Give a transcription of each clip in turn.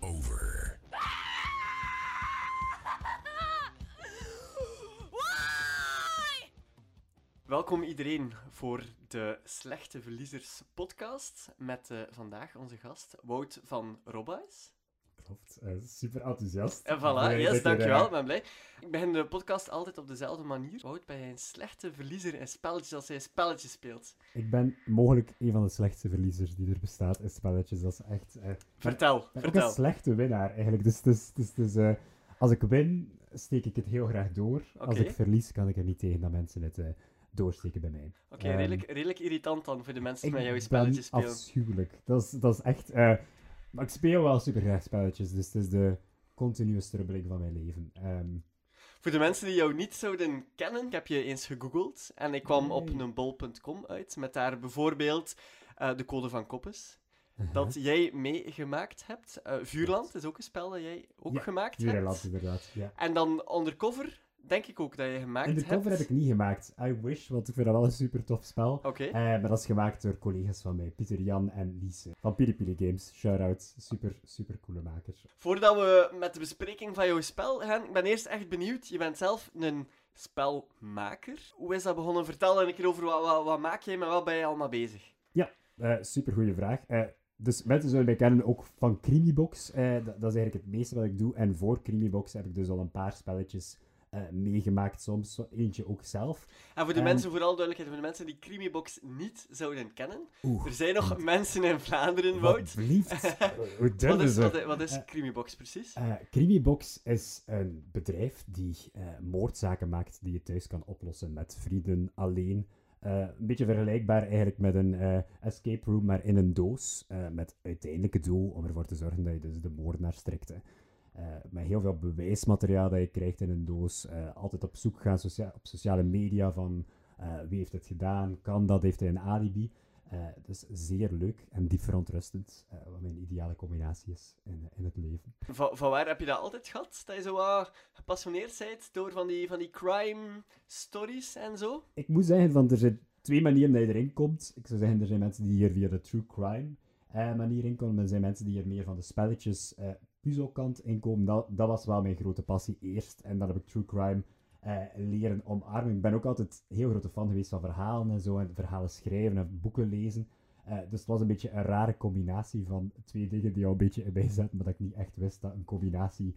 over. Welkom iedereen voor de Slechte Verliezers podcast met eh, vandaag onze gast Wout van Robbuis. Klopt, super enthousiast. En voilà, Blij yes, dankjewel, ik ben blij. Ik begin de podcast altijd op dezelfde manier. Wout, ben jij een slechte verliezer in spelletjes als jij spelletjes speelt? Ik ben mogelijk een van de slechtste verliezers die er bestaat in spelletjes. Dat is echt... eh, Vertel, ik ben ook vertel. een slechte winnaar, eigenlijk. Dus, dus, dus, dus als ik win, steek ik het heel graag door. Als ik verlies, kan ik er niet tegen dat mensen het eh, doorsteken bij mij. Oké, Ehm, redelijk, redelijk irritant dan voor de mensen die met jou ben spelletjes spelen. afschuwelijk. Dat is, dat is echt... eh, maar ik speel wel super graag spelletjes, dus het is de continue strubbeling van mijn leven. Ehm, Voor de mensen die jou niet zouden kennen, ik heb je eens gegoogeld en ik kwam op een bol.com uit met daar bijvoorbeeld eh, de code van Koppes. uh-huh. Dat jij meegemaakt hebt. Eh, Vuurland is ook een spel dat jij ook Ja, gemaakt Vuurland, hebt. inderdaad. Ja. En dan Undercover, denk ik ook dat je gemaakt En de hebt. cover heb ik niet gemaakt. I wish, want ik vind dat wel een super tof spel. Oké. Eh, maar dat is gemaakt door collega's van mij, Pieter Jan en Lise. Van Piri Piri Games. Shout-out. Super, super coole makers. Voordat we met de bespreking van jouw spel gaan, ik ben eerst echt benieuwd. Je bent zelf een spelmaker. Hoe is dat begonnen? Vertel een keer over wat, wat, wat maak jij, met wat ben je allemaal bezig? Eh super goede vraag. Eh, dus mensen zullen mij kennen ook van Creamybox. Dat, dat is eigenlijk het meeste wat ik doe. En voor Creamybox heb ik dus al een paar spelletjes eh, meegemaakt soms. Zo Eentje ook zelf. En voor de mensen, vooral duidelijkheid, voor de mensen die Creamybox niet zouden kennen. Oeh. Er zijn nog mensen in Vlaanderen, Wout. Wat. Hoe is, wat, wat is Eh, Creamybox precies? Eh Creamybox is een bedrijf die moordzaken maakt die je thuis kan oplossen met vrienden, alleen. Een beetje vergelijkbaar eigenlijk met een escape room, maar in een doos. met uiteindelijke doel om ervoor te zorgen dat je dus de moordenaar strikt. hè. Eh, met heel veel bewijsmateriaal dat je krijgt in een doos. Eh, altijd op zoek gaan socia- op sociale media van eh, wie heeft het gedaan, kan dat, heeft hij een alibi. Dus zeer leuk en diep verontrustend, wat mijn ideale combinatie is in, in het leven. Van, van waar heb je dat altijd gehad? Dat je zo wat gepassioneerd bent door van die, van die crime stories en zo? ik moet zeggen, van, er zijn twee manieren dat je erin komt. Ik zou zeggen, er zijn mensen die hier via de true crime eh, manier in komen. Er zijn mensen die hier meer van de spelletjes, eh puzzelkant in komen. Dat, dat was wel mijn grote passie eerst. En dan heb ik true crime eh, leren omarmen. Ik ben ook altijd heel grote fan geweest van verhalen en zo. En verhalen schrijven en boeken lezen. Eh, dus het was een beetje een rare combinatie van twee dingen die al een beetje zaten, maar dat ik niet echt wist dat een combinatie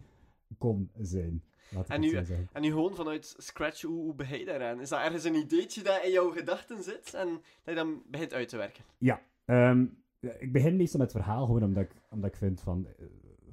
kon zijn. En nu-. En nu gewoon vanuit scratch, hoe, hoe begin je daaraan? Is dat ergens een ideetje dat in jouw gedachten zit en dat je dan begint uit te werken? Ja, ehm, ik begin meestal met het verhaal, gewoon omdat ik, omdat ik vind van, eh,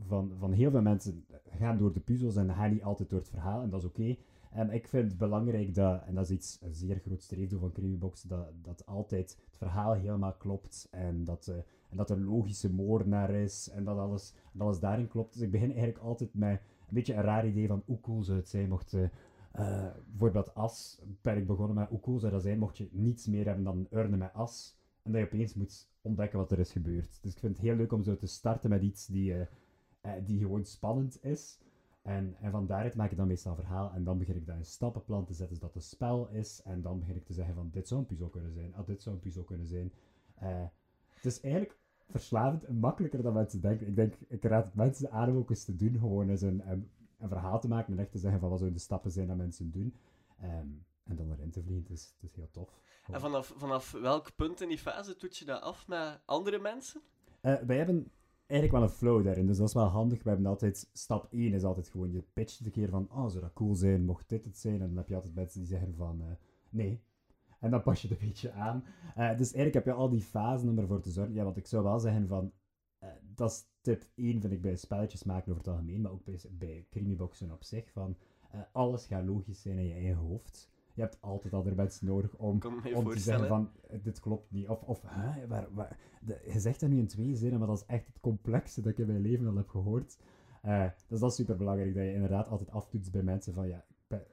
van, van heel veel mensen gaan door de puzzels en gaan niet altijd door het verhaal, en dat is oké. En ik vind het belangrijk dat, en dat is iets, een zeer groot streefdoel van Creamybox, dat, dat altijd het verhaal helemaal klopt en dat, eh, en dat er logische moordenaar is en dat alles, dat alles daarin klopt. Dus ik begin eigenlijk altijd met een beetje een raar idee van hoe cool zou het zijn mocht... eh, bijvoorbeeld as, ben ik begonnen met hoe cool zou dat zijn mocht je niets meer hebben dan een urne met as en dat je opeens moet ontdekken wat er is gebeurd. Dus ik vind het heel leuk om zo te starten met iets die, eh, die gewoon spannend is. En, en van daaruit maak ik dan meestal een verhaal. En dan begin ik dat in stappenplan te zetten, zodat het een spel is. En dan begin ik te zeggen van, dit zou een puzzel kunnen zijn. Ah, dit zou een puzzel kunnen zijn. Eh, het is eigenlijk verslavend en makkelijker dan mensen denken. Ik denk, ik raad het mensen aan om ook eens te doen. Gewoon eens een, een, een verhaal te maken en echt te zeggen van, wat zouden de stappen zijn dat mensen doen. Ehm, en dan erin te vliegen. Het is, het is heel tof. En vanaf, vanaf welk punt in die fase toets je dat af met andere mensen? Eh, wij hebben eigenlijk wel een flow daarin, dus dat is wel handig. We hebben altijd, stap 1 is altijd gewoon, je pitcht een keer van, oh, zou dat cool zijn, mocht dit het zijn? En dan heb je altijd mensen die zeggen van, eh, nee. En dan pas je het een beetje aan. Eh, dus eigenlijk heb je al die fasen om ervoor te zorgen. Ja, want ik zou wel zeggen van, eh, dat is tip 1 vind ik bij spelletjes maken over het algemeen, maar ook bij, bij Creamyboxen op zich, van, alles gaat logisch zijn in je eigen hoofd. Je hebt altijd andere mensen nodig om, om te zeggen van, dit klopt niet. Of, of hè, waar, waar, de- je zegt dat nu in twee zinnen, maar dat is echt het complexste dat ik in mijn leven al heb gehoord. Eh, dus dat is super belangrijk, dat je inderdaad altijd aftoetst bij mensen van, ja,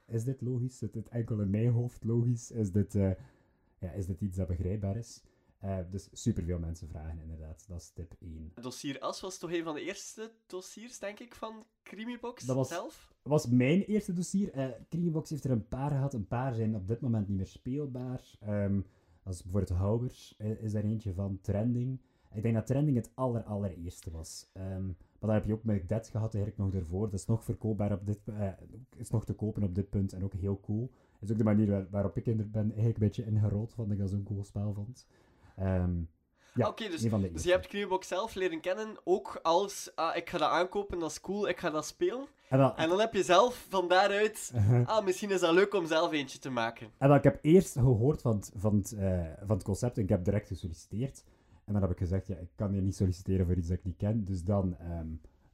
is dit logisch? Zit dit enkel in mijn hoofd logisch? Is dit, eh, ja, is dit iets dat begrijpbaar is? Eh, dus superveel mensen vragen inderdaad, dat is tip 1. Dossier As was toch een van de eerste dossiers, denk ik, van Creamybox Dat was- zelf? was mijn eerste dossier. Eh Creamybox heeft er een paar gehad. Een paar zijn op dit moment niet meer speelbaar. Dat is bijvoorbeeld eh, is daar eentje van. Trending. Ik denk dat Trending het aller, allereerste was. Ehm, maar dan heb je ook met Dead gehad eigenlijk nog daarvoor. Dat is nog verkoopbaar op dit eh, is nog te kopen op dit punt en ook heel cool. Dat is ook de manier waar- waarop ik er ben eigenlijk een beetje ingerold, vond ik dat zo'n cool spel vond. Ehm, ja, Oké, dus, de dus je hebt Clearbox zelf leren kennen, ook als, ah, ik ga dat aankopen, dat is cool, ik ga dat spelen. En dan, En dan heb je zelf van daaruit, Uh-huh. ah, misschien is dat leuk om zelf eentje te maken. En dan, ik heb eerst gehoord van het, van, het, eh, van het concept en ik heb direct gesolliciteerd. En dan heb ik gezegd, ja, ik kan hier niet solliciteren voor iets dat ik niet ken. Dus dan ehm,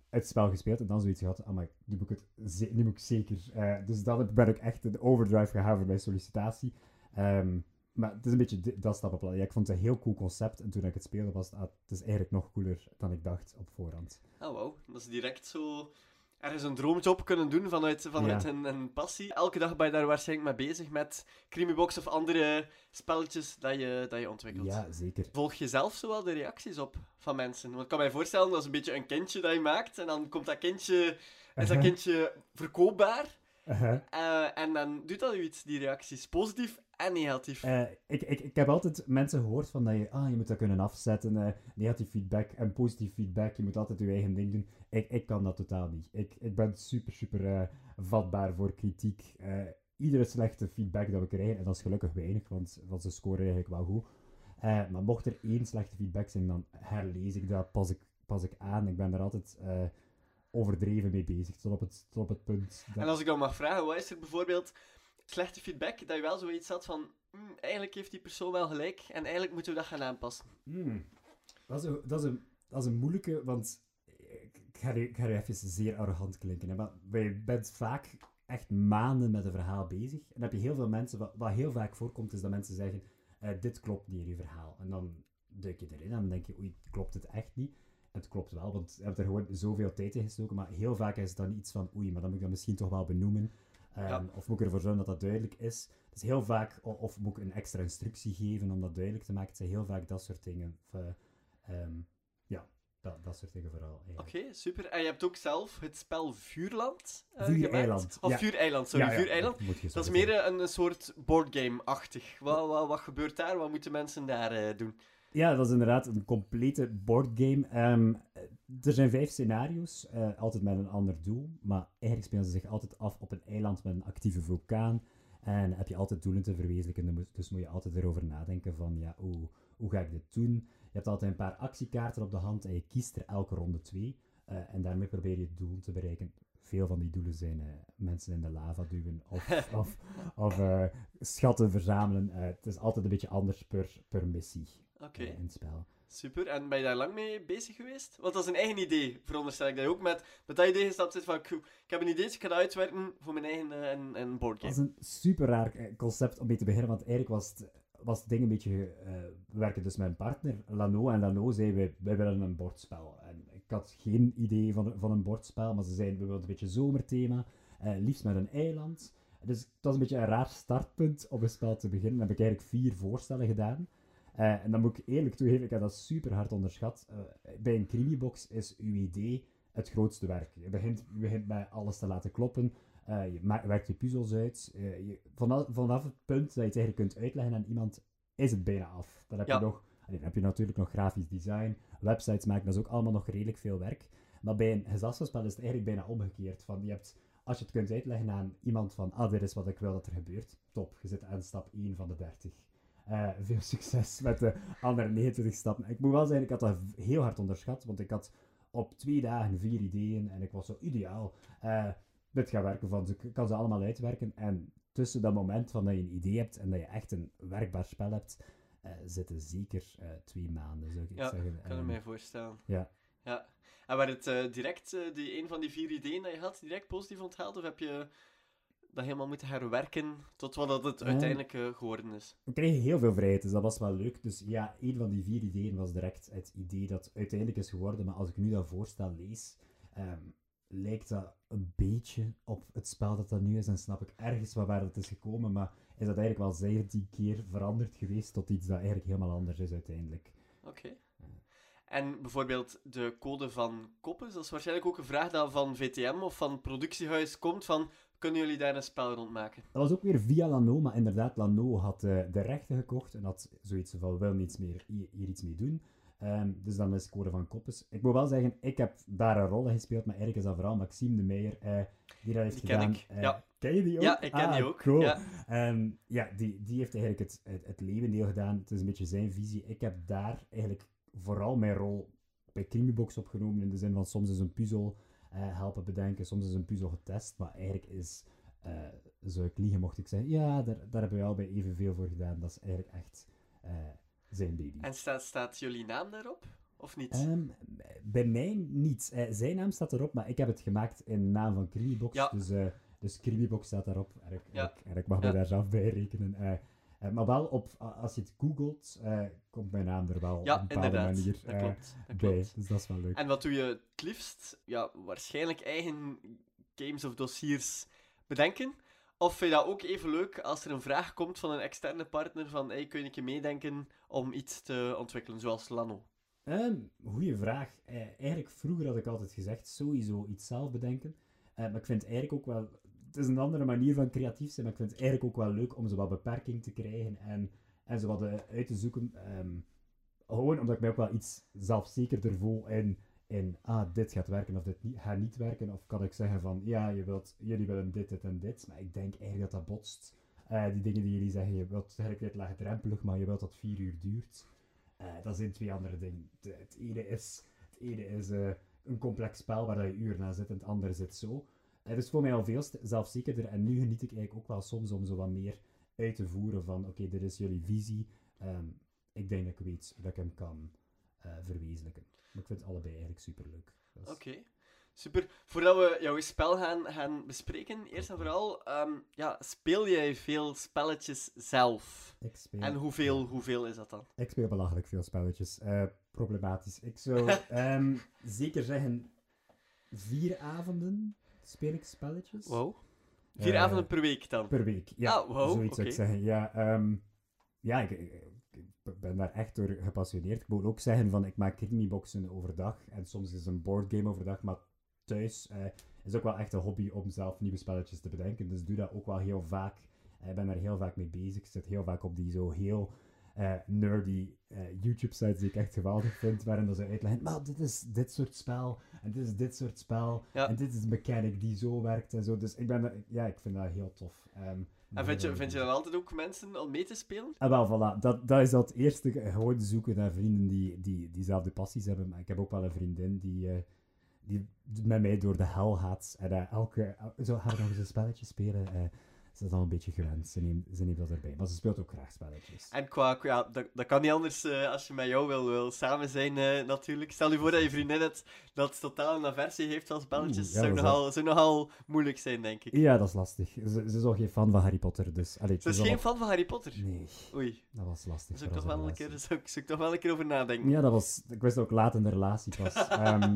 het spel gespeeld en dan zoiets gehad, ah, maar nu moet ik het nu moet ik zeker. eh, dus dan heb- ben ik echt in overdrive gegaan voor mijn sollicitatie. Ehm, maar het is een beetje dat stappenplan. Ja, ik vond het een heel cool concept en toen ik het speelde was het, ah, het is eigenlijk nog cooler dan ik dacht op voorhand. Oh, wow. Dat is direct zo ergens een droomjob kunnen doen vanuit, vanuit Ja. een, een passie. Elke dag ben je daar waarschijnlijk mee bezig met Creamybox of andere spelletjes dat je, dat je ontwikkelt. Ja, zeker. Volg je zelf zo wel de reacties op van mensen? Want ik kan mij voorstellen, dat is een beetje een kindje dat je maakt. En dan komt dat kindje, is dat kindje verkoopbaar. Uh-huh. Eh, en dan doet dat u iets, die reacties. Positief en negatief. Eh, ik, ik, ik heb altijd mensen gehoord van dat je, ah, je moet dat kunnen afzetten, eh, negatief feedback en positief feedback, je moet altijd je eigen ding doen. Ik, ik kan dat totaal niet. Ik, ik ben super, super vatbaar voor kritiek. Iedere slechte feedback dat we krijgen, en dat is gelukkig weinig, want, want ze scoren eigenlijk wel goed. Maar mocht er één slechte feedback zijn, dan herlees ik dat, pas ik, pas ik aan. Ik ben daar altijd overdreven mee bezig, tot op het, tot op het punt dat... En als ik dan mag vragen, wat is er bijvoorbeeld slechte feedback dat je wel zoiets had van, "Hmm, eigenlijk heeft die persoon wel gelijk en eigenlijk moeten we dat gaan aanpassen. Hmm. Dat, is een, dat, is een, dat is een moeilijke, want ik, ga, ik ga even zeer arrogant klinken. Hè, maar je bent vaak echt maanden met een verhaal bezig. En dan heb je heel veel mensen, wat, wat heel vaak voorkomt, is dat mensen zeggen: eh, Dit klopt niet in je verhaal. En dan duik je erin en dan denk je: Oei, klopt het echt niet? Het klopt wel, want je hebt er gewoon zoveel tijd in gestoken. Maar heel vaak is het dan iets van: Oei, maar dan moet ik dat misschien toch wel benoemen. Ehm, Ja. Of moet ik ervoor zorgen dat dat duidelijk is? Dus heel vaak, of moet ik een extra instructie geven om dat duidelijk te maken? Het zijn heel vaak dat soort dingen. Of, eh, ehm, ja, dat, dat soort dingen vooral. Oké, super. En je hebt ook zelf het spel Vuurland eh, Vuureiland. Of ja. Vuureiland, sorry, Ja, ja, Vuureiland. Dat is meer eh, een, een soort boardgame-achtig. Wat, wat, wat gebeurt daar? Wat moeten mensen daar doen? Ja, dat is inderdaad een complete boardgame. Ehm, er zijn vijf scenario's, eh, altijd met een ander doel. Maar eigenlijk spelen ze zich altijd af op een eiland met een actieve vulkaan. En heb je altijd doelen te verwezenlijken. Dus moet je altijd erover nadenken van, ja, hoe, hoe ga ik dit doen? Je hebt altijd een paar actiekaarten op de hand en je kiest er elke ronde twee. Eh, en daarmee probeer je het doel te bereiken. Veel van die doelen zijn eh, mensen in de lava duwen of, of, of schatten verzamelen. Het is altijd een beetje anders per, per missie Oké, in het spel. super. En ben je daar lang mee bezig geweest? Want dat is een eigen idee, veronderstel ik. Dat je ook met, met dat idee gestapt zit van, ik, ik heb een idee, ik ga dat uitwerken voor mijn eigen eh, een, een Dat boardgame. is een super raar eh, concept om mee te beginnen, want eigenlijk was het, was het ding een beetje... eh, we werken dus met een partner, Lano, en Lano zei, wij, wij willen een bordspel. En ik had geen idee van, van een bordspel, maar ze zeiden, we willen een beetje zomerthema, liefst met een eiland. Dus het was een beetje een raar startpunt om een spel te beginnen. Dan heb ik eigenlijk vier voorstellen gedaan. Eh, en dan moet ik eerlijk toegeven, ik heb dat super hard onderschat. Eh, bij een creamybox is uw idee het grootste werk. Je begint, je begint met alles te laten kloppen. Eh, je werkt je puzzels uit. Je, vanaf, vanaf het punt dat je het eigenlijk kunt uitleggen aan iemand, is het bijna af. Dan heb, Ja. je, nog, dan heb je natuurlijk nog grafisch design, websites maken, dat is ook allemaal nog redelijk veel werk. Maar bij een gezelschapsspel is het eigenlijk bijna omgekeerd. Van, je hebt, als je het kunt uitleggen aan iemand van, ah, dit is wat ik wil dat er gebeurt, top, je zit aan stap 1 van de 30. Eh, veel succes met de andere 29 stappen. Ik moet wel zeggen, ik had dat heel hard onderschat, want ik had op twee dagen vier ideeën en ik was zo ideaal. Eh, dit gaat werken, van ik kan ze allemaal uitwerken. En tussen dat moment van dat je een idee hebt en dat je echt een werkbaar spel hebt, eh, zitten zeker eh, twee maanden, zou ik Ja, zeggen. Ik kan het Ehm, mij voorstellen. ja. Ja. En werd het eh, direct, eh, die, een van die vier ideeën dat je had, direct positief onthaald? Of heb je dat helemaal moeten herwerken tot wat dat het uiteindelijk eh, geworden is? We kregen heel veel vrijheid, dus dat was wel leuk. Dus ja, een van die vier ideeën was direct het idee dat uiteindelijk is geworden. Maar als ik nu dat voorstel lees, ehm, lijkt dat een beetje op het spel dat dat nu is. En snap ik ergens waar dat is gekomen. Maar is dat eigenlijk wel 17 keer veranderd geweest tot iets dat eigenlijk helemaal anders is uiteindelijk. Oké. En bijvoorbeeld de code van Koppes, dat is waarschijnlijk ook een vraag dat van VTM of van productiehuis komt van, kunnen jullie daar een spel rond maken? Dat was ook weer via Lano, maar inderdaad, Lano had eh, de rechten gekocht en had zoiets van, wil niets meer, hier, hier iets mee doen. Ehm, dus dan is scoren van Koppes. Ik moet wel zeggen, ik heb daar een rol in gespeeld, maar eigenlijk is dat vooral Maxime de Meijer eh, die dat heeft Die ken gedaan. ik, Eh, ja. Ken je die ook? Ja, ik ken Ah, die ook. Cool. Ja. Ehm, ja, die, die heeft eigenlijk het, het, het levendeel gedaan. Het is een beetje zijn visie. Ik heb daar eigenlijk vooral mijn rol bij Crimibox opgenomen. In de zin van soms is een puzzel helpen bedenken, soms is een puzzel getest. Maar eigenlijk is, eh zou ik liegen mocht ik zeggen, ja, daar, daar hebben we al bij evenveel voor gedaan. Dat is eigenlijk echt eh, zijn baby. En staat, staat jullie naam daarop? Of niet? Ehm, bij mij niet. Eh, zijn naam staat erop, maar ik heb het gemaakt in naam van Crimibox. Ja. Dus, eh dus staat daarop. En ik, Ja. en ik, mag Ja. me daar zelf bij rekenen. Eh, eh, maar wel, op, als je het googelt, eh, komt mijn naam er wel op een bepaalde inderdaad. manier dat eh, klopt. Dat bij. klopt. Dus dat is wel leuk. En wat doe je het liefst? Ja, waarschijnlijk eigen games of dossiers bedenken. Of vind je dat ook even leuk als er een vraag komt van een externe partner van hey, kun je een keer meedenken om iets te ontwikkelen, zoals Lano? Ehm goeie vraag. Eigenlijk vroeger had ik altijd gezegd, sowieso iets zelf bedenken. Maar ik vind het eigenlijk ook wel... Het is een andere manier van creatief zijn, maar ik vind het eigenlijk ook wel leuk om zo wat beperking te krijgen en, en zo wat eh, uit te zoeken. Ehm, gewoon omdat ik mij ook wel iets zelfzekerder voel in, in ah, dit gaat werken of dit niet, gaat niet werken. Of kan ik zeggen van, ja, wilt, jullie willen dit, dit en dit. Maar ik denk eigenlijk dat dat botst. Eh, die dingen die jullie zeggen, je wilt tegelijkertijd laagdrempelig, maar je wilt dat vier uur duurt. Eh, dat zijn twee andere dingen. Het ene is, het ene is een complex spel waar je uren aan zit en het andere zit zo. Het is voor mij al veel zelfzekerder en nu geniet ik eigenlijk ook wel soms om zo wat meer uit te voeren van oké, dit is jullie visie. Ehm, ik denk dat ik weet dat ik hem kan eh, verwezenlijken. Maar ik vind het allebei eigenlijk superleuk. Is- Oké, super. Voordat we jouw spel gaan, gaan bespreken, eerst en vooral, ehm, ja, speel jij veel spelletjes zelf? Ik speel, En hoeveel, hoeveel is dat dan? Ik speel belachelijk veel spelletjes. Eh, problematisch. Ik zou ehm, zeker zeggen, vier avonden speel ik spelletjes. Wow. Vier Eh, avonden per week dan? Per week, ja. Ah, wow, zoiets zou ik zeggen. Ja, ehm, ja ik, ben daar echt door gepassioneerd. Ik moet ook zeggen van, ik maak crimiboxen overdag. En soms is een boardgame overdag, maar thuis eh, is ook wel echt een hobby om zelf nieuwe spelletjes te bedenken. Dus ik doe dat ook wel heel vaak. Eh, Ik ben daar heel vaak mee bezig. Ik zit heel vaak op die zo heel eh, nerdy eh, YouTube-sites die ik echt geweldig vind, waarin ze uitleggen, maar dit is dit soort spel, en dit is dit soort spel, Ja. en dit is de mechanic die zo werkt en zo. Dus ik ben, ja, ik vind dat heel tof. Ehm, En vind je, vind je dan altijd ook mensen om mee te spelen? Ah, wel, voilà. Dat, dat is dat eerste. Gewoon zoeken naar vrienden die, die diezelfde passies hebben. Maar ik heb ook wel een vriendin die, eh, die met mij door de hel gaat. En elke... el- zo, haar nog eens een spelletje spelen. Ze is al een beetje gewend. Ze neemt, ze neemt dat erbij. Maar ze speelt ook graag spelletjes. En qua, ja, dat, dat kan niet anders eh, als je met jou wil, wil samen zijn, eh, natuurlijk. Stel je voor dat je vriendin het dat totaal een aversie heeft van spelletjes. Oeh, ja, zou, dat nogal, zou nogal moeilijk zijn, denk ik. Ja, dat is lastig. Ze, ze is al geen fan van Harry Potter, dus... Allee, Ze is geen fan van Harry Potter. Nee, Oei, dat was lastig. daar zou ik, toch wel een keer, zou, ik- zou ik toch wel een keer over nadenken. Ja, dat was... Ik wist ook laat in de relatie pas. Ehm,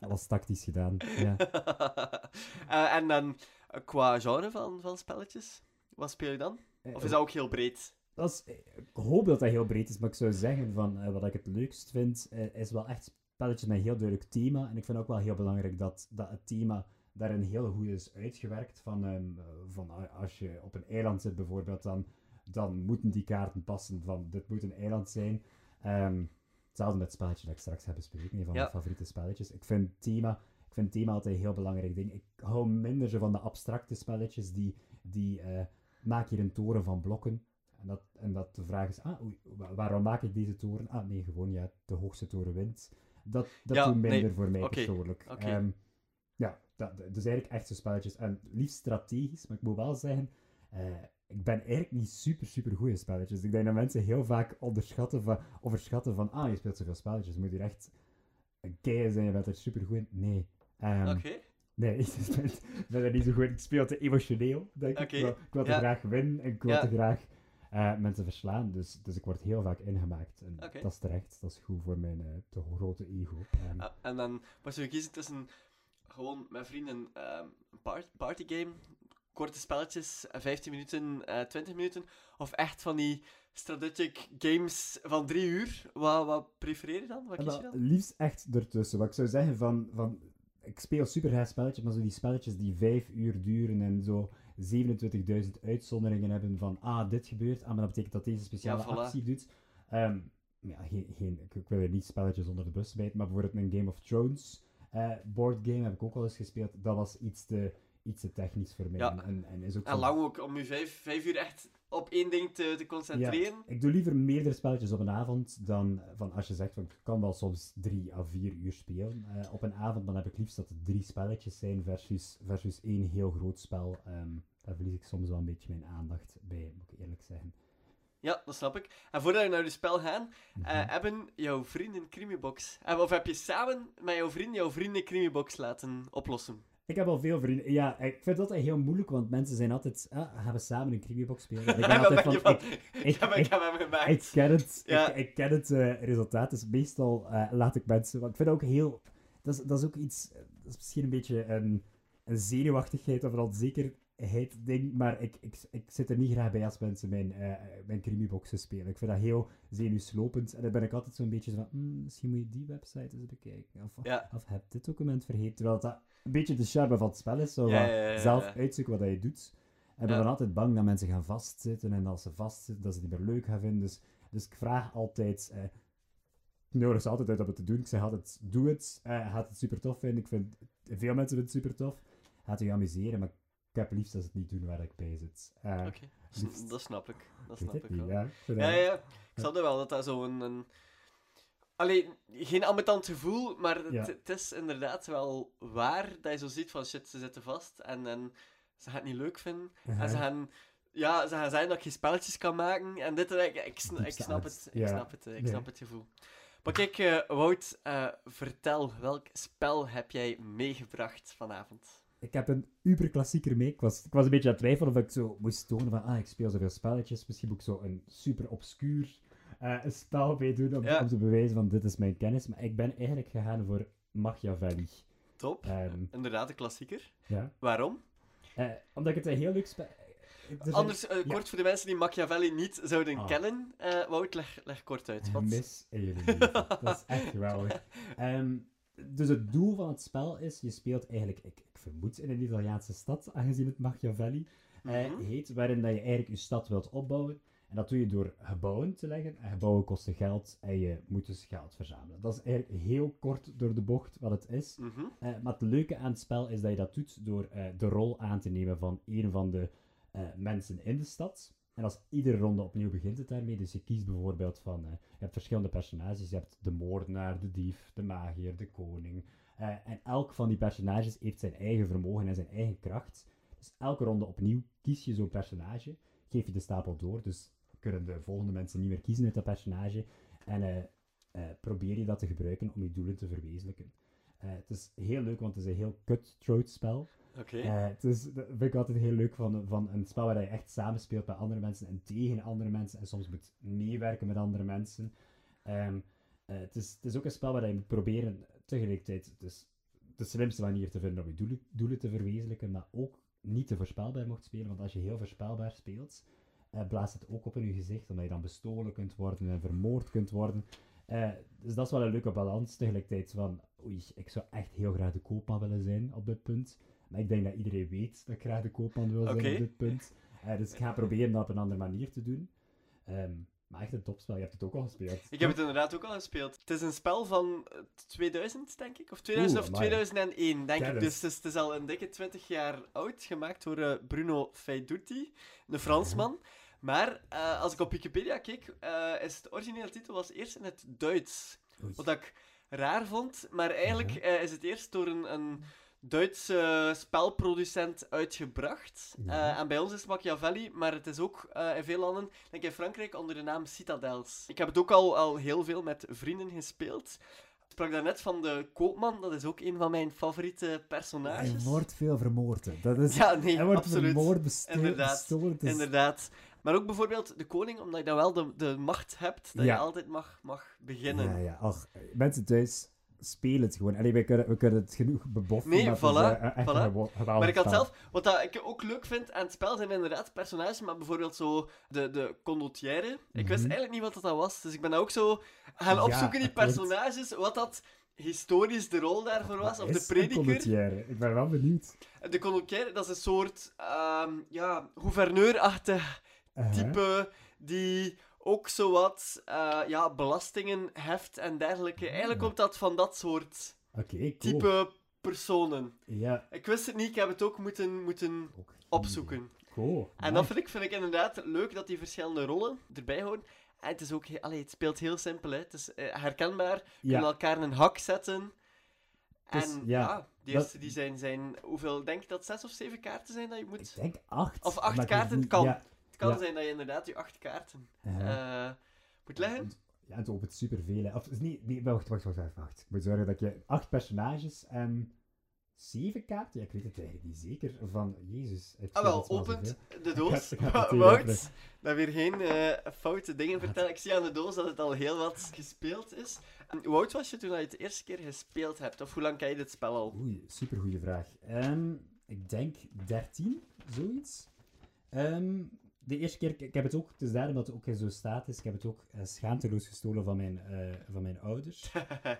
dat was tactisch gedaan. Ja. Eh, en dan qua genre van, van spelletjes, wat speel je dan? Of is dat ook heel breed? Dat is, ik hoop dat dat heel breed is, maar ik zou zeggen van eh, wat ik het leukst vind, eh, is wel echt spelletjes met een heel duidelijk thema. En ik vind ook wel heel belangrijk dat, dat het thema daarin heel goed is uitgewerkt. Van, ehm, eh, van als je op een eiland zit bijvoorbeeld, dan, dan moeten die kaarten passen van dit moet een eiland zijn. Ehm, hetzelfde met het spelletje dat ik straks heb besproken, een van Ja. mijn favoriete spelletjes. Ik vind thema... Ik vind thema altijd een heel belangrijk ding. Ik hou minder zo van de abstracte spelletjes die, die eh, maak hier een toren van blokken. En dat, en dat de vraag is, ah, oei, wa- waarom maak ik deze toren? Ah, nee, gewoon, ja, de hoogste toren wint. Dat, dat Ja, doet minder nee, voor mij persoonlijk. oké. Ehm, ja, dat, dus eigenlijk echt zo spelletjes. En liefst strategisch, maar ik moet wel zeggen, eh, ik ben eigenlijk niet super, super goed in spelletjes. Ik denk dat mensen heel vaak onderschatten van, overschatten van, ah, je speelt zoveel spelletjes, moet hier echt een kei zijn, je bent er super goed in. Nee. Ehm, Oké. Nee, ik ben, er niet zo goed. Ik speel te emotioneel, denk ik. Oké, Ik wil, ik wil te ja. graag winnen en ik wil Ja. te graag eh, mensen verslaan. Dus, dus ik word heel vaak ingemaakt. En dat is terecht. Dat is goed voor mijn eh, te grote ego. Ehm, Ah, en dan moest je kiezen tussen gewoon met vrienden ehm, een part, partygame, korte spelletjes, eh, 15 minuten, eh 20 minuten, of echt van die strategic games van 3 uur. Wat, wat prefereer je dan? Wat en kies je dan? liefst echt ertussen. Wat ik zou zeggen van... van ik speel super graag spelletjes, maar zo die spelletjes die vijf uur duren en zo 27.000 uitzonderingen hebben van ah, dit gebeurt, ah, maar dat betekent dat deze speciale Ja, voilà. actie doet. Ehm, ja, geen, geen, ik, wil er niet spelletjes onder de bus smijten, maar bijvoorbeeld een Game of Thrones eh boardgame heb ik ook wel eens gespeeld. Dat was iets te, iets te technisch voor mij. Ja. En, en is ook En lang ook, om je vijf, vijf uur echt op één ding te, te concentreren. Ik doe liever meerdere spelletjes op een avond dan van als je zegt van ik kan wel soms drie à vier uur spelen. Eh, op een avond dan heb ik liefst dat het drie spelletjes zijn versus, versus één heel groot spel. Ehm, daar verlies ik soms wel een beetje mijn aandacht bij, moet ik eerlijk zeggen. Ja, dat snap ik. En voordat we naar je spel gaan, Mhm. eh, hebben jouw vrienden Crimibox... eh, Of heb je samen met jouw vrienden jouw vrienden Crimibox laten oplossen? Ik heb al veel vrienden. Ja, ik vind dat heel moeilijk, want mensen zijn altijd. Ah, gaan we samen een Crimibox spelen? En Ik ben altijd van. van... Ik, Ik, ik, heb, ik heb hem gemaakt. ik ken het, Ja. ik, ik ken het eh, resultaat. Dus meestal eh, laat ik mensen. Want ik vind ook heel. Dat is, dat is ook iets. eh, Dat is misschien een beetje een, een zenuwachtigheid of een onzekerheid ding. Maar ik, ik, ik zit er niet graag bij als mensen mijn, eh mijn spelen. Ik vind dat heel zenuwslopend. En dan ben ik altijd zo'n beetje van. "Hmm, misschien moet je die website eens bekijken. Of, Ja. of heb dit document vergeten. Terwijl dat een beetje de charme van het spel is. Zo Ja, zelf uitzoeken wat dat je doet. En ben dan altijd bang dat mensen gaan vastzitten. En als ze vastzitten, dat ze het niet meer leuk gaan vinden. Dus, dus ik vraag altijd... Eh, ik nodig ze altijd uit om het te doen. Ik zeg altijd, doe het. Eh gaat het super tof vinden. Ik vind, veel mensen vinden het super tof. Gaat u amuseren, maar ik heb liefst als ze het niet doen waar ik bij zit. Eh, Oké, dat snap ik. Dat ik snap ik wel. ja. Ja, dat- ja, ja. Ik snap dat wel, dat dat zo'n... Een... Allee, geen ambetant gevoel, maar het, Ja. het is inderdaad wel waar dat je zo ziet van shit, ze zitten vast en, en ze gaan het niet leuk vinden. En ze Uh-huh. gaan, ja, ze gaan zeggen dat ik geen spelletjes kan maken en dit. Ik, ik, ik snap het, ik Ja. snap het, ik Nee. snap het gevoel. Maar kijk, eh, Wout, eh, vertel, welk spel heb jij meegebracht vanavond? Ik heb een uber-klassieker mee. Ik was, ik was een beetje aan het twijfelen of ik zo moest tonen van, ah, ik speel zoveel spelletjes. Misschien moet ik zo een super obscuur eh, een spel mee doen om, Ja. om te bewijzen van, dit is mijn kennis. Maar ik ben eigenlijk gegaan voor Machiavelli. Top, Ehm, inderdaad een klassieker. ja. Waarom? Eh, omdat ik het een heel leuk spel... Anders, eh, ja. kort voor de mensen die Machiavelli niet zouden Ah. kennen. Wout, leg, leg kort uit. Wat... Mis in. Dat is echt geweldig. Ehm, dus het doel van het spel is, je speelt eigenlijk, ik, ik vermoed in een Italiaanse stad, aangezien het Machiavelli Mhm. heet, waarin dat je eigenlijk je stad wilt opbouwen. En dat doe je door gebouwen te leggen. En gebouwen kosten geld en je moet dus geld verzamelen. Dat is eigenlijk heel kort door de bocht wat het is. Mhm. Eh, maar het leuke aan het spel is dat je dat doet door eh, de rol aan te nemen van een van de eh, mensen in de stad. En als iedere ronde opnieuw begint het daarmee. Dus je kiest bijvoorbeeld van... je hebt verschillende personages. Je hebt de moordenaar, de dief, de magier, de koning. En elk van die personages heeft zijn eigen vermogen en zijn eigen kracht. Dus elke ronde opnieuw kies je zo'n personage. Geef je de stapel door. Dus kunnen de volgende mensen niet meer kiezen uit dat personage. En eh, probeer je dat te gebruiken om je doelen te verwezenlijken. Eh, het is heel leuk, want het is een heel cutthroat spel. Oké. Het is, dat vind ik altijd heel leuk van, van een spel waar je echt samenspeelt met andere mensen en tegen andere mensen en soms moet meewerken met andere mensen. Ehm, eh, het, is, het is ook een spel waar je moet proberen tegelijkertijd is de slimste manier te vinden om je doelen, doelen te verwezenlijken, maar ook niet te voorspelbaar mocht spelen, want als je heel voorspelbaar speelt, blaast het ook op in je gezicht, omdat je dan bestolen kunt worden en vermoord kunt worden. Eh, dus dat is wel een leuke balans tegelijkertijd van, oei, ik zou echt heel graag de koopman willen zijn op dit punt. Maar ik denk dat iedereen weet dat ik graag de koopman wil zijn op dit punt. Eh, dus ik ga proberen dat op een andere manier te doen. Ehm, maar echt een topspel, je hebt het ook al gespeeld. Ik heb het inderdaad ook al gespeeld. Het is een spel van eh, 2000, denk ik. Of 2000 Oeh, of amai. 2001, denk ik. Dus het is, het is al een dikke 20 jaar oud. Gemaakt door eh, Bruno Feiduti, een Fransman. Maar eh, als ik op Wikipedia keek, eh, is de originele titel was eerst in het Duits. Oei. Wat ik raar vond. Maar eigenlijk eh, is het eerst door een, een Duitse spelproducent uitgebracht. Ja. En bij ons is het Machiavelli, maar het is ook in veel landen, denk ik in Frankrijk, onder de naam Citadels. Ik heb het ook al, al heel veel met vrienden gespeeld. Ik sprak daarnet van de koopman, dat is ook een van mijn favoriete Hij personages. wordt veel vermoord. hè. Dat is, Ja, nee, hij wordt absoluut. vermoord, bestolen. Inderdaad, is- Inderdaad. Maar ook bijvoorbeeld de koning, omdat je dan wel de, de macht hebt, dat Ja. je altijd mag, mag beginnen. Ja, ja. Ach, mensen thuis spelen het gewoon. Allee, we kunnen, we kunnen het genoeg beboffen. Nee, voilà, is, eh, voilà. geweldig Maar ik had zelf, wat dat ik ook leuk vind aan het spel, zijn inderdaad personages, maar bijvoorbeeld zo de, de condottière. Ik wist Mhm. eigenlijk niet wat dat was, dus ik ben ook zo gaan Ja, opzoeken, die klopt. personages, wat dat historisch de rol daarvoor was, of de prediker. Ik ben wel benieuwd. De condottière, dat is een soort, ehm ja, gouverneurachtig. Type die ook zowat uh, ja, belastingen heft en dergelijke. Eigenlijk komt dat van dat soort cool. type personen. Ja, Ik wist het niet, ik heb het ook moeten, moeten opzoeken. Cool. En dat vind ik, vind ik inderdaad leuk dat die verschillende rollen erbij horen. En het, is ook allee, het speelt heel simpel. Hè. Het is eh, herkenbaar. Je Ja. kunnen elkaar een hak zetten. Dus, en ja, dat- eerste die zijn, zijn... Hoeveel denk je dat zes of zeven kaarten zijn dat je moet... Ik denk acht. Of acht ik kaarten, niet- kan. Ja. Het kan ja. zijn dat je inderdaad je acht kaarten eh, moet leggen. Ja, en op het superveel. hè. Of is niet, nee, wacht, wacht, wacht, wacht, wacht. Ik moet zorgen dat je acht personages en zeven kaarten. Ja, ik weet het eigenlijk niet zeker. Van Jezus. het Ah wel, opent de doos. Wout, dat weer geen eh, foute dingen vertellen. Ik zie aan de doos dat het al heel wat gespeeld is. En hoe oud was je toen je het de eerste keer gespeeld hebt? Of hoe lang ken je dit spel al? Oei, supergoeie vraag. Ehm, ik denk 13, zoiets. Ehm, de eerste keer, ik heb het ook, het is daarom dat het ook zo staat is, ik heb het ook eh, schaamteloos gestolen van mijn, eh, van mijn ouders.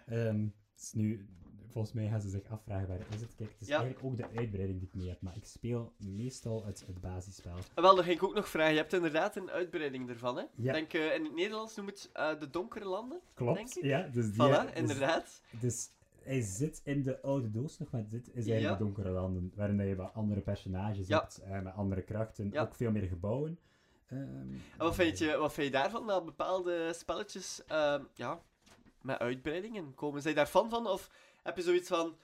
Is nu, volgens mij gaan ze zich afvragen waar is het. Kijk, het is Ja. eigenlijk ook de uitbreiding die ik mee heb, maar ik speel meestal het, het basisspel. En wel, dat ging ik ook nog vragen. Je hebt inderdaad een uitbreiding ervan, hè? Ja. denk eh, in het Nederlands noemt het de donkere landen. Klopt, Denk ik. ja. Dus die, Voilà, dus- inderdaad. Dus hij zit in de oude doos nog, maar dit is eigenlijk de donkere landen, waarin je wat andere personages hebt, eh, met andere krachten, ook veel meer gebouwen. Ehm, En wat vind je, wat vind je daarvan, dat bepaalde spelletjes ehm, ja, met uitbreidingen komen? Zijn je daar fan van? Of heb je zoiets van...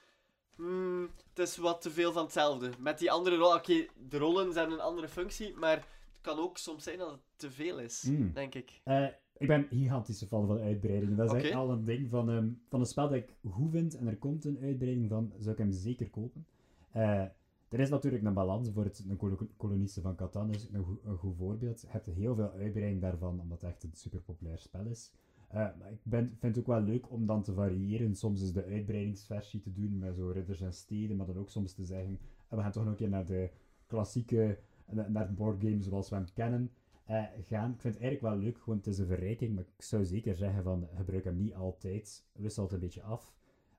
hmm, het is wat te veel van hetzelfde. Met die andere rollen... Oké, de rollen zijn een andere functie, maar het kan ook soms zijn dat het te veel is, Mm. denk ik. Eh, ik ben gigantische fan van uitbreidingen. Dat is echt al een ding van, ehm, van een spel dat ik goed vind en er komt een uitbreiding van, zou ik hem zeker kopen. Eh, er is natuurlijk een balans voor het, een kolonisten van Catan, is een, goe- een goed voorbeeld. Je hebt heel veel uitbreiding daarvan, omdat het echt een super populair spel is. Eh, maar ik ben, vind het ook wel leuk om dan te variëren. Soms is de uitbreidingsversie te doen met zo ridders en steden, maar dan ook soms te zeggen, "Ah, we gaan toch nog een keer naar de klassieke, na- naar het boardgame zoals we hem kennen eh, gaan. Ik vind het eigenlijk wel leuk, gewoon het is een verrijking, maar ik zou zeker zeggen van gebruik hem niet altijd, wissel het een beetje af,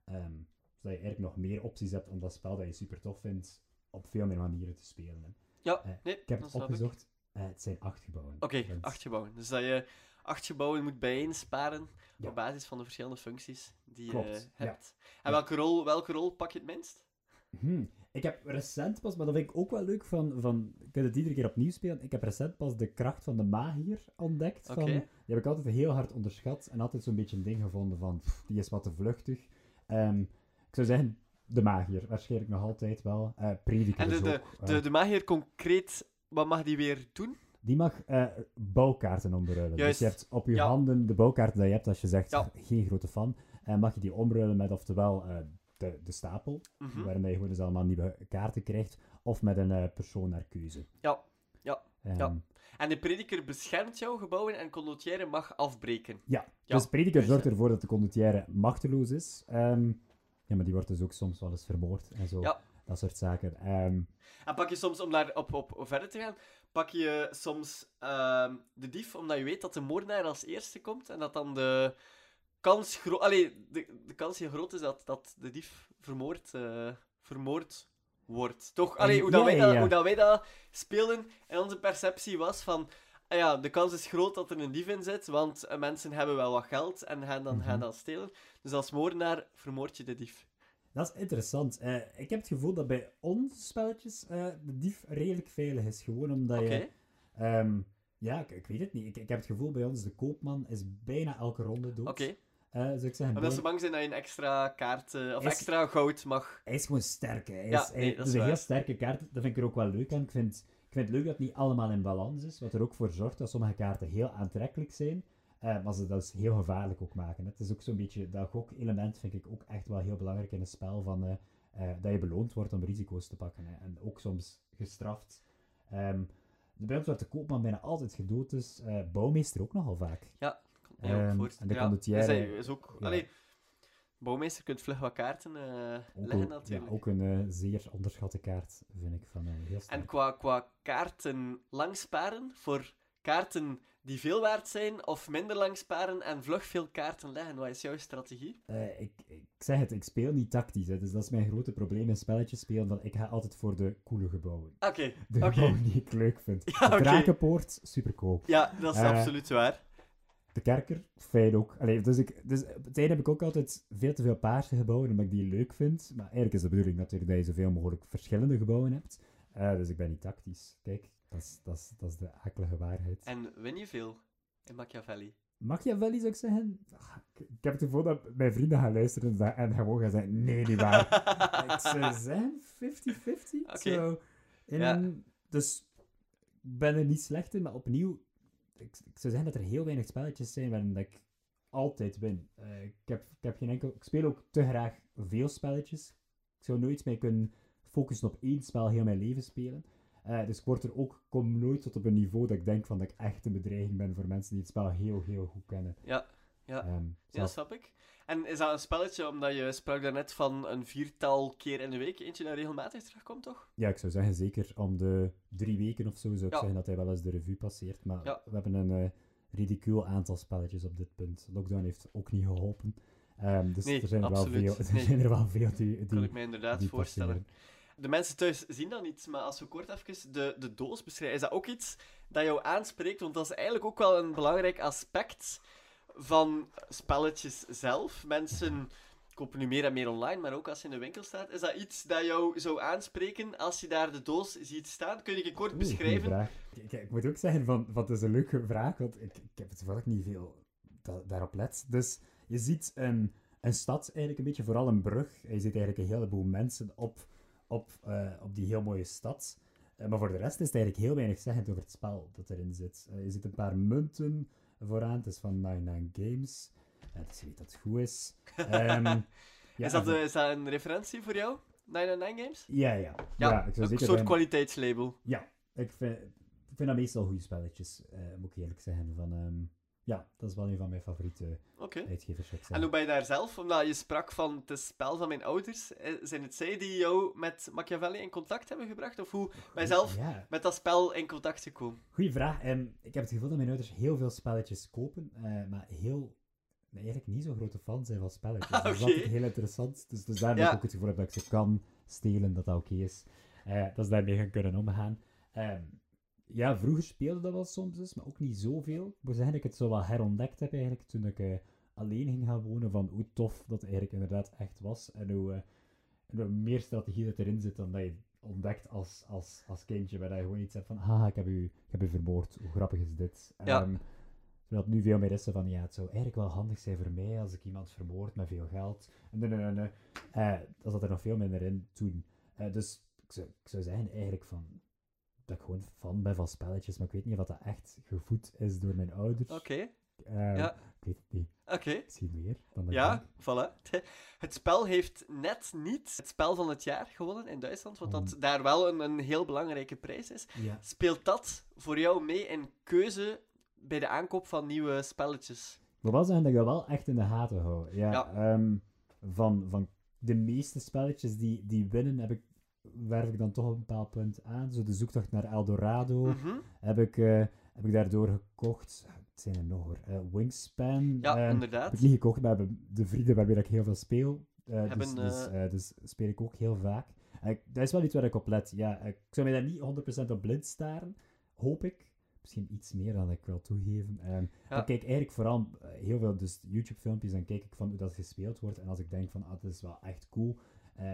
ehm, zodat je eigenlijk nog meer opties hebt om dat spel dat je super tof vindt, op veel meer manieren te spelen. hè. Ja, Eh, nee, Ik heb het opgezocht, Eh, het zijn acht gebouwen. Oké, acht gebouwen. Dus dat je acht gebouwen moet bijeensparen Ja. op basis van de verschillende functies die Klopt, je ja. hebt. En welke, rol, welke rol pak je het minst? Hmm. Ik heb recent pas, maar dat vind ik ook wel leuk van, van ik kan het iedere keer opnieuw spelen, ik heb recent pas de kracht van de magier ontdekt. Van, Oké. Die heb ik altijd heel hard onderschat en altijd zo'n beetje een ding gevonden van, pff, die is wat te vluchtig. Ehm, ik zou zeggen, de magier, waarschijnlijk nog altijd wel. Prediker En de, de, ook, eh, de, de magier concreet, wat mag die weer doen? Die mag eh, bouwkaarten omruilen. Juist. Dus je hebt op je Ja. handen de bouwkaarten die je hebt, als je zegt, Ja. geen grote fan, mag je die omruilen met oftewel de, de stapel, Mhm. waarin je gewoon eens allemaal nieuwe kaarten krijgt, of met een eh, persoon naar keuze. Ja. Ja. Ehm, Ja. En de prediker beschermt jouw gebouwen en condottière mag afbreken. Ja, Ja, dus prediker juist, zorgt ervoor dat de condottière machteloos is. Ehm, ja, maar die wordt dus ook soms wel eens vermoord en zo. Ja. Dat soort zaken. Ehm, En pak je soms, om daar op, op, verder te gaan, pak je soms ehm, de dief, omdat je weet dat de moordenaar als eerste komt en dat dan de kans, gro Allee, de, de kans heel groot is dat, dat de dief vermoord, eh, vermoord wordt. Toch? Allee, hoe, dat Ja, wij dat, ja. hoe dat wij dat speelden en onze perceptie was van... ah ja, de kans is groot dat er een dief in zit, want eh, mensen hebben wel wat geld en gaan dan, Mhm. gaan dan stelen. Dus als moordenaar vermoord je de dief. dat is interessant. Eh, ik heb het gevoel dat bij ons spelletjes de dief redelijk veilig is. Gewoon omdat je... Ehm, ja, ik, ik weet het niet. Ik, ik heb het gevoel bij ons, de koopman is bijna elke ronde dood. Oké. Eh, zou ik zeggen. Omdat ze bang zijn dat je een extra kaart eh, of Is- extra goud mag. Hij is gewoon sterk. hè. Hij Ja, is, hij, nee, dat het is is een heel sterke kaart. Dat vind ik er ook wel leuk aan. Ik vind, ik vind het leuk dat het niet allemaal in balans is. Wat er ook voor zorgt dat sommige kaarten heel aantrekkelijk zijn. eh, maar ze dat is heel gevaarlijk ook maken. Het is ook zo'n beetje... Dat gok-element vind ik ook echt wel heel belangrijk in een spel. Van, eh, dat je beloond wordt om risico's te pakken. Hè. En ook soms gestraft. Ehm bij ons wordt de koopman bijna altijd gedood. Dus eh, bouwmeester ook nogal vaak. Ja, kan ook Ehm, en de ja. condottière- Dus is ook... ja. Allee, bouwmeester kunt vlug wat kaarten eh, leggen natuurlijk. ja, ook een eh, zeer onderschatte kaart, vind ik. Van, eh, heel sterk. En qua, qua kaarten lang sparen, voor kaarten die veel waard zijn, of minder lang sparen en vlug veel kaarten leggen, wat is jouw strategie? Ik, ik zeg het, ik speel niet tactisch. Hè, dus dat is mijn grote probleem in spelletjes spelen. Van, ik ga altijd voor de coole gebouwen. Oké, De oké. gebouwen die ik leuk vind. Ja, de oké. Drakenpoort, super cool. Ja, dat is absoluut waar. De kerker, fijn ook. Allee, dus ik, dus op het einde heb ik ook altijd veel te veel paarse gebouwen, omdat ik die leuk vind. Maar eigenlijk is de bedoeling natuurlijk dat je zoveel mogelijk verschillende gebouwen hebt. Eh, dus ik ben niet tactisch. Kijk, dat is, dat is, dat is de akelige waarheid. En win je veel in Machiavelli? Machiavelli zou ik zeggen. Ah, ik, heb het gevoel dat mijn vrienden gaan luisteren en- gewoon gaan zeggen: nee, niet waar. ik zou zeggen 50-50. Oké. Zo, in Ja. een- dus ik ben er niet slecht in, maar opnieuw, ik, zou zeggen dat er heel weinig spelletjes zijn waarin dat ik altijd win. Eh, ik, heb, ik, heb geen enkel, ik speel ook te graag veel spelletjes. Ik zou nooit mij kunnen focussen op één spel heel mijn leven spelen. Eh, dus ik er ook, kom nooit tot op een niveau dat ik denk van dat ik echt een bedreiging ben voor mensen die het spel heel, heel goed kennen. Ja, ja. Ehm, Ja, zelfs- snap ik. En is dat een spelletje, omdat je sprak daarnet van een viertal keer in de week, eentje dat regelmatig terugkomt, toch? Ja, ik zou zeggen, zeker om de drie weken of zo zou ik Ja. zeggen dat hij wel eens de revue passeert. Maar Ja. we hebben een eh ridicuul aantal spelletjes op dit punt. Lockdown heeft ook niet geholpen. Ehm, dus Nee, er, zijn er, wel veel, er Nee. zijn er wel veel die, kan die, ik mij inderdaad die voorstellen. passeren. De mensen thuis zien dat niet, maar als we kort even de, de doos beschrijven, is dat ook iets dat jou aanspreekt? Want dat is eigenlijk ook wel een belangrijk aspect van spelletjes zelf. Mensen kopen nu meer en meer online, maar ook als je in de winkel staat. Is dat iets dat jou zou aanspreken als je daar de doos ziet staan? Kun je je kort Oeh, beschrijven? Ik, ik moet ook zeggen, van, van, het is een leuke vraag, want ik, ik heb het toevallig niet veel da- daarop let. Dus je ziet een, een stad, eigenlijk een beetje, vooral een brug. Je ziet eigenlijk een heleboel mensen op, op, eh, op die heel mooie stad. Eh, maar voor de rest is het eigenlijk heel weinig zeggend over het spel dat erin zit. Eh, je ziet een paar munten vooraan, het is van 99 Games. Dus je weet dat het goed is. Ehm, ja, is, dat, en- is dat een referentie voor jou? 999 Games? ja, ja. Ja, ik zou een soort kwaliteitslabel. ja, ik vind, ik vind dat meestal goede spelletjes, eh, moet ik eerlijk zeggen. Van, ehm, ja, dat is wel een van mijn favoriete Oké. uitgevers, En hoe ben je daar zelf? Omdat je sprak van het spel van mijn ouders. Eh, Zijn het zij die jou met Machiavelli in contact hebben gebracht? Of hoe ben je zelf Ja, met dat spel in contact gekomen? goeie vraag. Ehm, ik heb het gevoel dat mijn ouders heel veel spelletjes kopen, eh, maar heel... Eigenlijk niet zo grote fan zijn van spelletjes. Ah, Dat is altijd heel interessant. Dus, dus daar heb ik ook het gevoel dat ik ze kan stelen, dat dat oké is. Eh, dat ze daarmee gaan kunnen omgaan. Ehm, ja, vroeger speelde dat wel soms eens, maar ook niet zoveel. Ik moet zeggen dat ik het zo wel herontdekt heb eigenlijk toen ik eh, alleen ging gaan wonen, van hoe tof dat eigenlijk inderdaad echt was. En hoe, eh, en hoe meer strategie dat erin zit dan dat je ontdekt als, als, als kindje, waar je gewoon iets hebt van, haha, ik heb u, ik heb u vermoord, hoe grappig is dit? Ja. Ehm, terwijl het nu veel meer is van, ja, het zou eigenlijk wel handig zijn voor mij als ik iemand vermoord met veel geld. En nee, nee, nee. Eh, dat zat er nog veel minder in toen. Dus ik zou, ik zou zeggen eigenlijk van, dat ik gewoon fan ben van spelletjes, maar ik weet niet of dat echt gevoed is door mijn ouders. Oké, Eh, Ja. Ik weet het niet. oké. Misschien meer dan dat Ja, voilà. Het spel heeft net niet het spel van het jaar gewonnen in Duitsland, wat dat daar wel een, een heel belangrijke prijs is. Ja. Speelt dat voor jou mee in keuze bij de aankoop van nieuwe spelletjes? Ik wil wel zeggen dat ik dat wel echt in de gaten hou. Ja, Ja. ehm, van, van de meeste spelletjes die, die winnen, heb ik, werf ik dan toch op een bepaald punt aan. Zo de zoektocht naar Eldorado Mhm. heb, ik, eh, heb ik daardoor gekocht. Het zijn er nog hoor. Eh, Wingspan. Ja, ehm, inderdaad. heb ik niet gekocht, maar de vrienden waarmee ik heel veel speel. eh, Hebben, dus, dus, eh, eh, dus speel ik ook heel vaak. Eh, dat is wel iets waar ik op let. Ja, ik zou mij daar niet 100% op blind staren. Hoop ik. Misschien iets meer dan ik wil toegeven. Ehm, Ja. Ik kijk eigenlijk vooral eh, heel veel dus YouTube-filmpjes en kijk ik van hoe dat gespeeld wordt. En als ik denk van, ah, dat is wel echt cool. eh,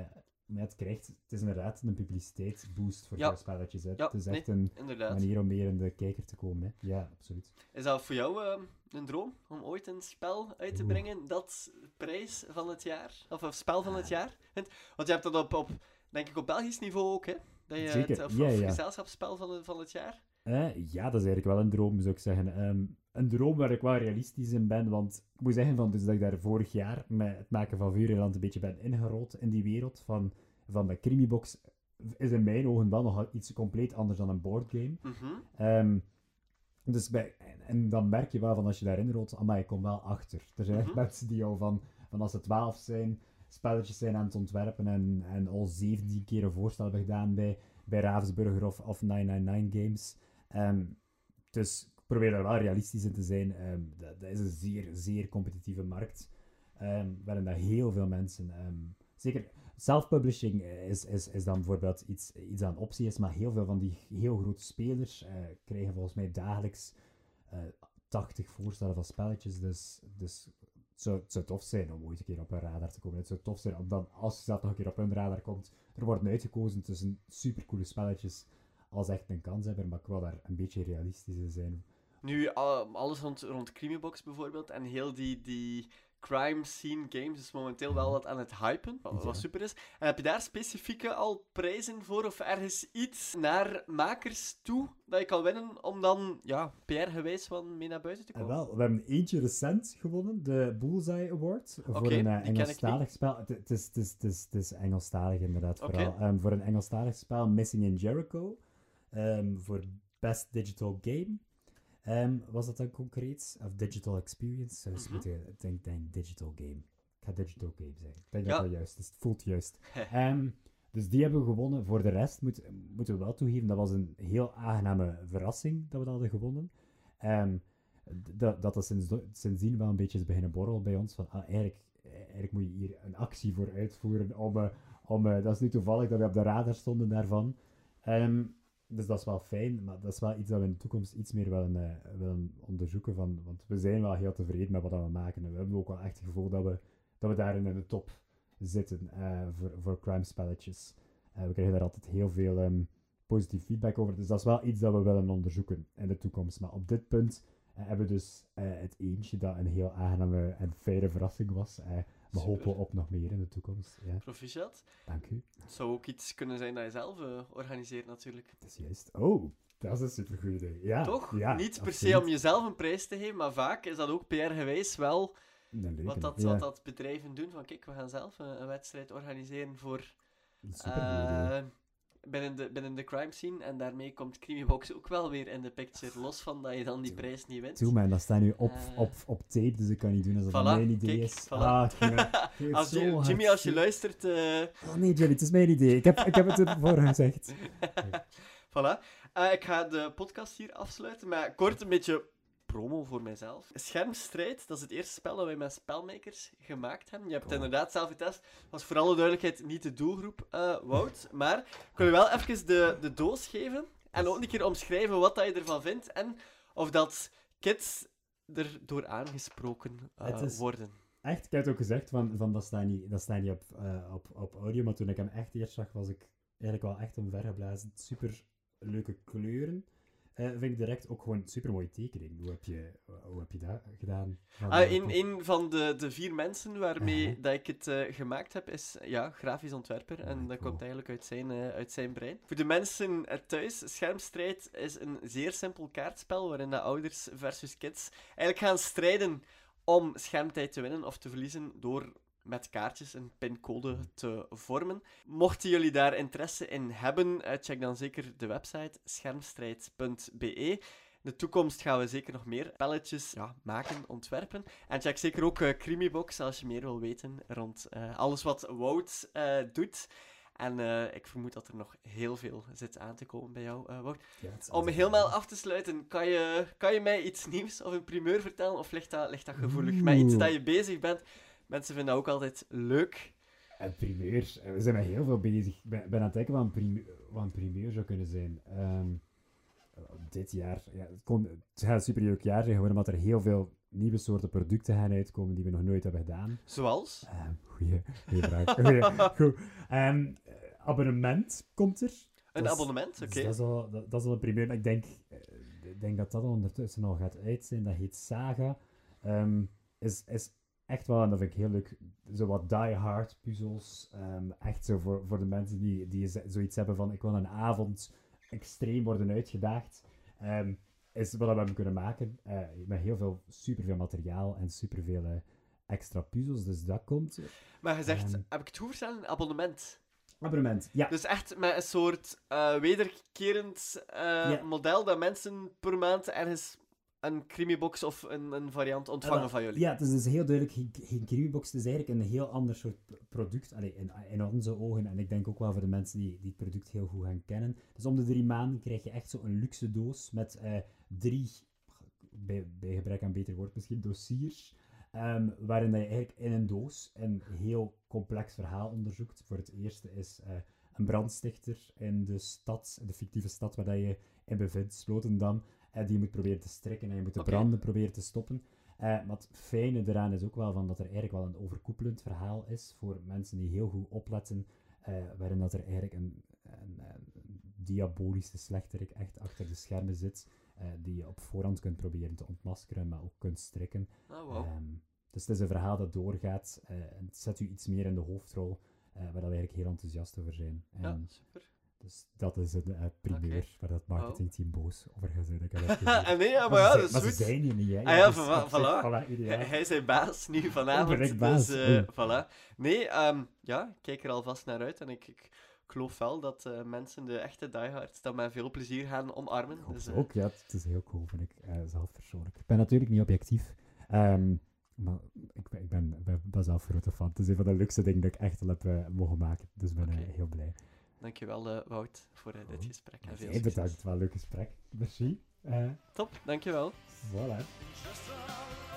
maar het krijgt, het is inderdaad een publiciteitsboost voor Ja. veel spelletjes. Hè. Ja, het is nee, echt een Inderdaad. manier om meer in de kijker te komen. Hè. Ja, absoluut. Is dat voor jou eh, een droom om ooit een spel uit te Oeh. brengen dat prijs van het jaar, of een spel van het jaar vindt? Want je hebt dat op, op denk ik, op Belgisch niveau ook, hè? Dat je Zeker, het of, ja, of ja. gezelschapsspel van, het- van het jaar. Eh, ja, dat is eigenlijk wel een droom, zou ik zeggen. Ehm, een droom waar ik wel realistisch in ben, want ik moet zeggen van, dus dat ik daar vorig jaar met het maken van Vuurland een beetje ben ingerold in die wereld van, van de Crimibox, is in mijn ogen wel nog iets compleet anders dan een boardgame. Ehm, dus bij, en, en dan merk je wel van als je daarin rolt, maar ik kom wel achter. Er zijn echt Mhm. mensen die al van, van als ze 12 zijn, spelletjes zijn aan het ontwerpen en, en al 17 keer een voorstel hebben gedaan bij, bij Ravensburger of, of 999 Games. Ehm, dus ik probeer daar wel realistisch in te zijn. Ehm, dat, dat is een zeer, zeer competitieve markt. ehm, waarin dat heel veel mensen. ehm, zeker self-publishing is, is, is dan bijvoorbeeld iets, iets aan optie is, maar heel veel van die heel grote spelers eh, krijgen volgens mij dagelijks eh, 80 voorstellen van spelletjes, dus, dus het, zou, tof zijn om ooit een keer op een radar te komen. Het zou tof zijn om dan, als je dat nog een keer op een radar komt, er worden uitgekozen tussen supercoole spelletjes als echt een kans hebben, maar ik wil daar een beetje realistisch in zijn. Nu, al- alles rond, rond Creamybox bijvoorbeeld en heel die, die crime scene games is momenteel wel wat aan het hypen, wat, Ja. super is. En heb je daar specifieke al prijzen voor of ergens iets naar makers toe dat je kan winnen om dan, ja, PR-gewijs van mee naar buiten te En komen? wel, we hebben eentje recent gewonnen, de Bullseye Award, voor een eh, Engelstalig spel. Het- is, het, is, het, is, is Engelstalig inderdaad vooral. Ehm, voor een Engelstalig spel, Missing in Jericho, ehm, voor Best Digital Game. Ehm, was dat dan concreet? Of Digital Experience? Dus moet je- ik denk, denk Digital Game. Ik ga Digital Game zeggen. Ik denk Ja. dat dat juist is. Het voelt juist. Ehm, dus die hebben we gewonnen. Voor de rest moet, moeten we wel toegeven, dat was een heel aangename verrassing dat we dat hadden gewonnen. Ehm, dat, dat sinds, sindsdien wel een beetje is beginnen borrelen bij ons. Van, ah, eigenlijk, eigenlijk moet je hier een actie voor uitvoeren. Om, eh, om, eh, dat is niet toevallig dat we op de radar stonden daarvan. Dus dat is wel fijn, maar dat is wel iets dat we in de toekomst iets meer willen, eh, willen onderzoeken. Van, want we zijn wel heel tevreden met wat we maken. En we hebben ook wel echt het gevoel dat we, dat we daarin in de top zitten eh, voor, voor crime spelletjes. Eh, we krijgen daar altijd heel veel ehm, positief feedback over. Dus dat is wel iets dat we willen onderzoeken in de toekomst. Maar op dit punt hebben we dus het eentje dat een heel aangename en fijne verrassing was. Eh, we Super. hopen op nog meer in de toekomst. Ja, Proficiat. dank u. Het zou ook iets kunnen zijn dat je zelf eh, organiseert natuurlijk. Dat is juist. Oh, dat is een supergoed idee. Ja, Toch? Ja, Niet per se om jezelf een prijs te geven, maar vaak is dat ook PR-gewijs wel leuke, wat dat, ja. wat dat bedrijven doen. Van kijk, we gaan zelf een, een wedstrijd organiseren voor Een eh, binnen, de, binnen de crime scene. En daarmee komt Creamybox ook wel weer in de picture. Los van dat je dan die prijs niet wint. Doe man, dat staat nu op, Eh. op, op tape, dus ik kan niet doen als dat Voilà, mijn idee kijk, is. voilà. Ah, je Als hard Jimmy, als je luistert... Oh nee, Jimmy, het is mijn idee. Ik heb, ik heb het ervoor gezegd. Voilà. Eh, ik ga de podcast hier afsluiten met kort een beetje promo voor mijzelf. Schermstrijd, dat is het eerste spel dat wij met spelmakers gemaakt hebben. Je hebt het Cool. inderdaad zelf getest. was voor alle duidelijkheid niet de doelgroep, eh, Wout. Maar ik wil je wel even de, de doos geven. En ook een keer omschrijven wat dat je ervan vindt. En of dat kids er door aangesproken eh, is- worden. Echt, ik heb het ook gezegd, van, van dat staat niet, dat staat niet op, eh, op, op audio, maar toen ik hem echt eerst zag, was ik eigenlijk wel echt omvergeblazen. Super leuke kleuren. Vind ik direct ook gewoon super mooie tekening. Hoe heb je, hoe heb je dat gedaan? Van, Ah, eh, een, tof. een van de, de vier mensen waarmee dat ik het eh, gemaakt heb, is ja, grafisch ontwerper. en Ah, dat cool. komt eigenlijk uit zijn, eh, uit zijn brein. Voor de mensen thuis, Schermstrijd is een zeer simpel kaartspel waarin de ouders versus kids eigenlijk gaan strijden om schermtijd te winnen of te verliezen door met kaartjes een pincode te vormen. Mochten jullie daar interesse in hebben, eh, check dan zeker de website schermstrijd.be. In de toekomst gaan we zeker nog meer spelletjes ja, maken, ontwerpen. En check zeker ook eh Creamybox als je meer wil weten rond eh, alles wat Wout doet. En ik vermoed dat er nog heel veel zit aan te komen bij jou, Wout. Ja, Om helemaal af te sluiten, kan je, kan je mij iets nieuws of een primeur vertellen? Of ligt dat, ligt dat gevoelig? Met iets Oeh. dat je bezig bent. Mensen vinden dat ook altijd leuk. En primeur, eh, we zijn met heel veel bezig. Ik ben, ben aan het denken wat een primeur, wat een primeur zou kunnen zijn. Ehm, eh, dit jaar, ja, het, kon, het gaat een superleuk jaar zijn, gewoon omdat er heel veel nieuwe soorten producten gaan uitkomen die we nog nooit hebben gedaan. Zoals? Ehm goeie, goeie vraag. Goeie, goed. Ehm, eh, abonnement komt er. Een abonnement, oké. Dus dat, is al, dat, dat is al een primeur. Maar ik denk, eh, ik denk dat dat ondertussen al gaat uit zijn. Dat heet Saga. Ehm, is, is echt wel, en dat vind ik heel leuk, zo wat die-hard puzzels. Ehm, echt zo voor, voor de mensen die, die zoiets hebben van, ik wil een avond extreem worden uitgedaagd. Ehm, is wat we hebben kunnen maken. eh, met heel veel, superveel materiaal en superveel eh, extra puzzels. Dus dat komt. Maar je zegt, Ehm. heb ik het goed verstaan? Een abonnement. Abonnement, ja. Dus echt met een soort eh, wederkerend model dat mensen per maand ergens een creamybox of een, een variant ontvangen van jullie. Ja, het is dus heel duidelijk geen, geen Creamybox. Het is eigenlijk een heel ander soort product. Allee, in, in onze ogen. En ik denk ook wel voor de mensen die, die het product heel goed gaan kennen. Dus om de drie maanden krijg je echt zo'n luxe doos met eh, drie, bij, bij gebrek aan beter woord misschien, dossiers. ehm, waarin dat je eigenlijk in een doos een heel complex verhaal onderzoekt. Voor het eerste is eh, een brandstichter in de stad, de fictieve stad waar dat je in bevindt, Slotendam. Die je moet proberen te strikken en je moet de branden proberen te stoppen. Eh, maar het fijne eraan is ook wel van dat er eigenlijk wel een overkoepelend verhaal is voor mensen die heel goed opletten, eh, waarin dat er eigenlijk een, een, een diabolische slechterik echt achter de schermen zit, eh, die je op voorhand kunt proberen te ontmaskeren, maar ook kunt strikken. Oh, wow. Ehm, dus het is een verhaal dat doorgaat eh, en het zet u iets meer in de hoofdrol, eh, waar we eigenlijk heel enthousiast over zijn. En ja, super. Dus dat is een eh, primeur waar dat marketingteam boos over gaat zijn. Ik heb. En nee, ja, maar ja, dat is maar goed. ze zijn hier niet, hè. Ah ja, dus voilà. Hij, hij is zijn baas nu vanavond. Direct baas, Dus, eh, oei. voilà. Nee, ehm, ja, ik kijk er alvast naar uit. En ik, ik, geloof wel dat eh, mensen, de echte diehards, dat met veel plezier gaan omarmen. Dus, ook, ja. Het is heel cool, vind ik, zelf persoonlijk. Ik ben natuurlijk niet objectief, ehm, maar ik ben, ik ben, ben, ben zelf grote fan. Het is een van de leukste dingen dat ik echt al heb mogen maken. Dus ik ben heel blij. Dankjewel, eh, Wout, voor eh, dit Goed. gesprek. En veel Jij succes. bedankt, wel een leuk gesprek. Merci. Eh Top, dankjewel. voilà. Just a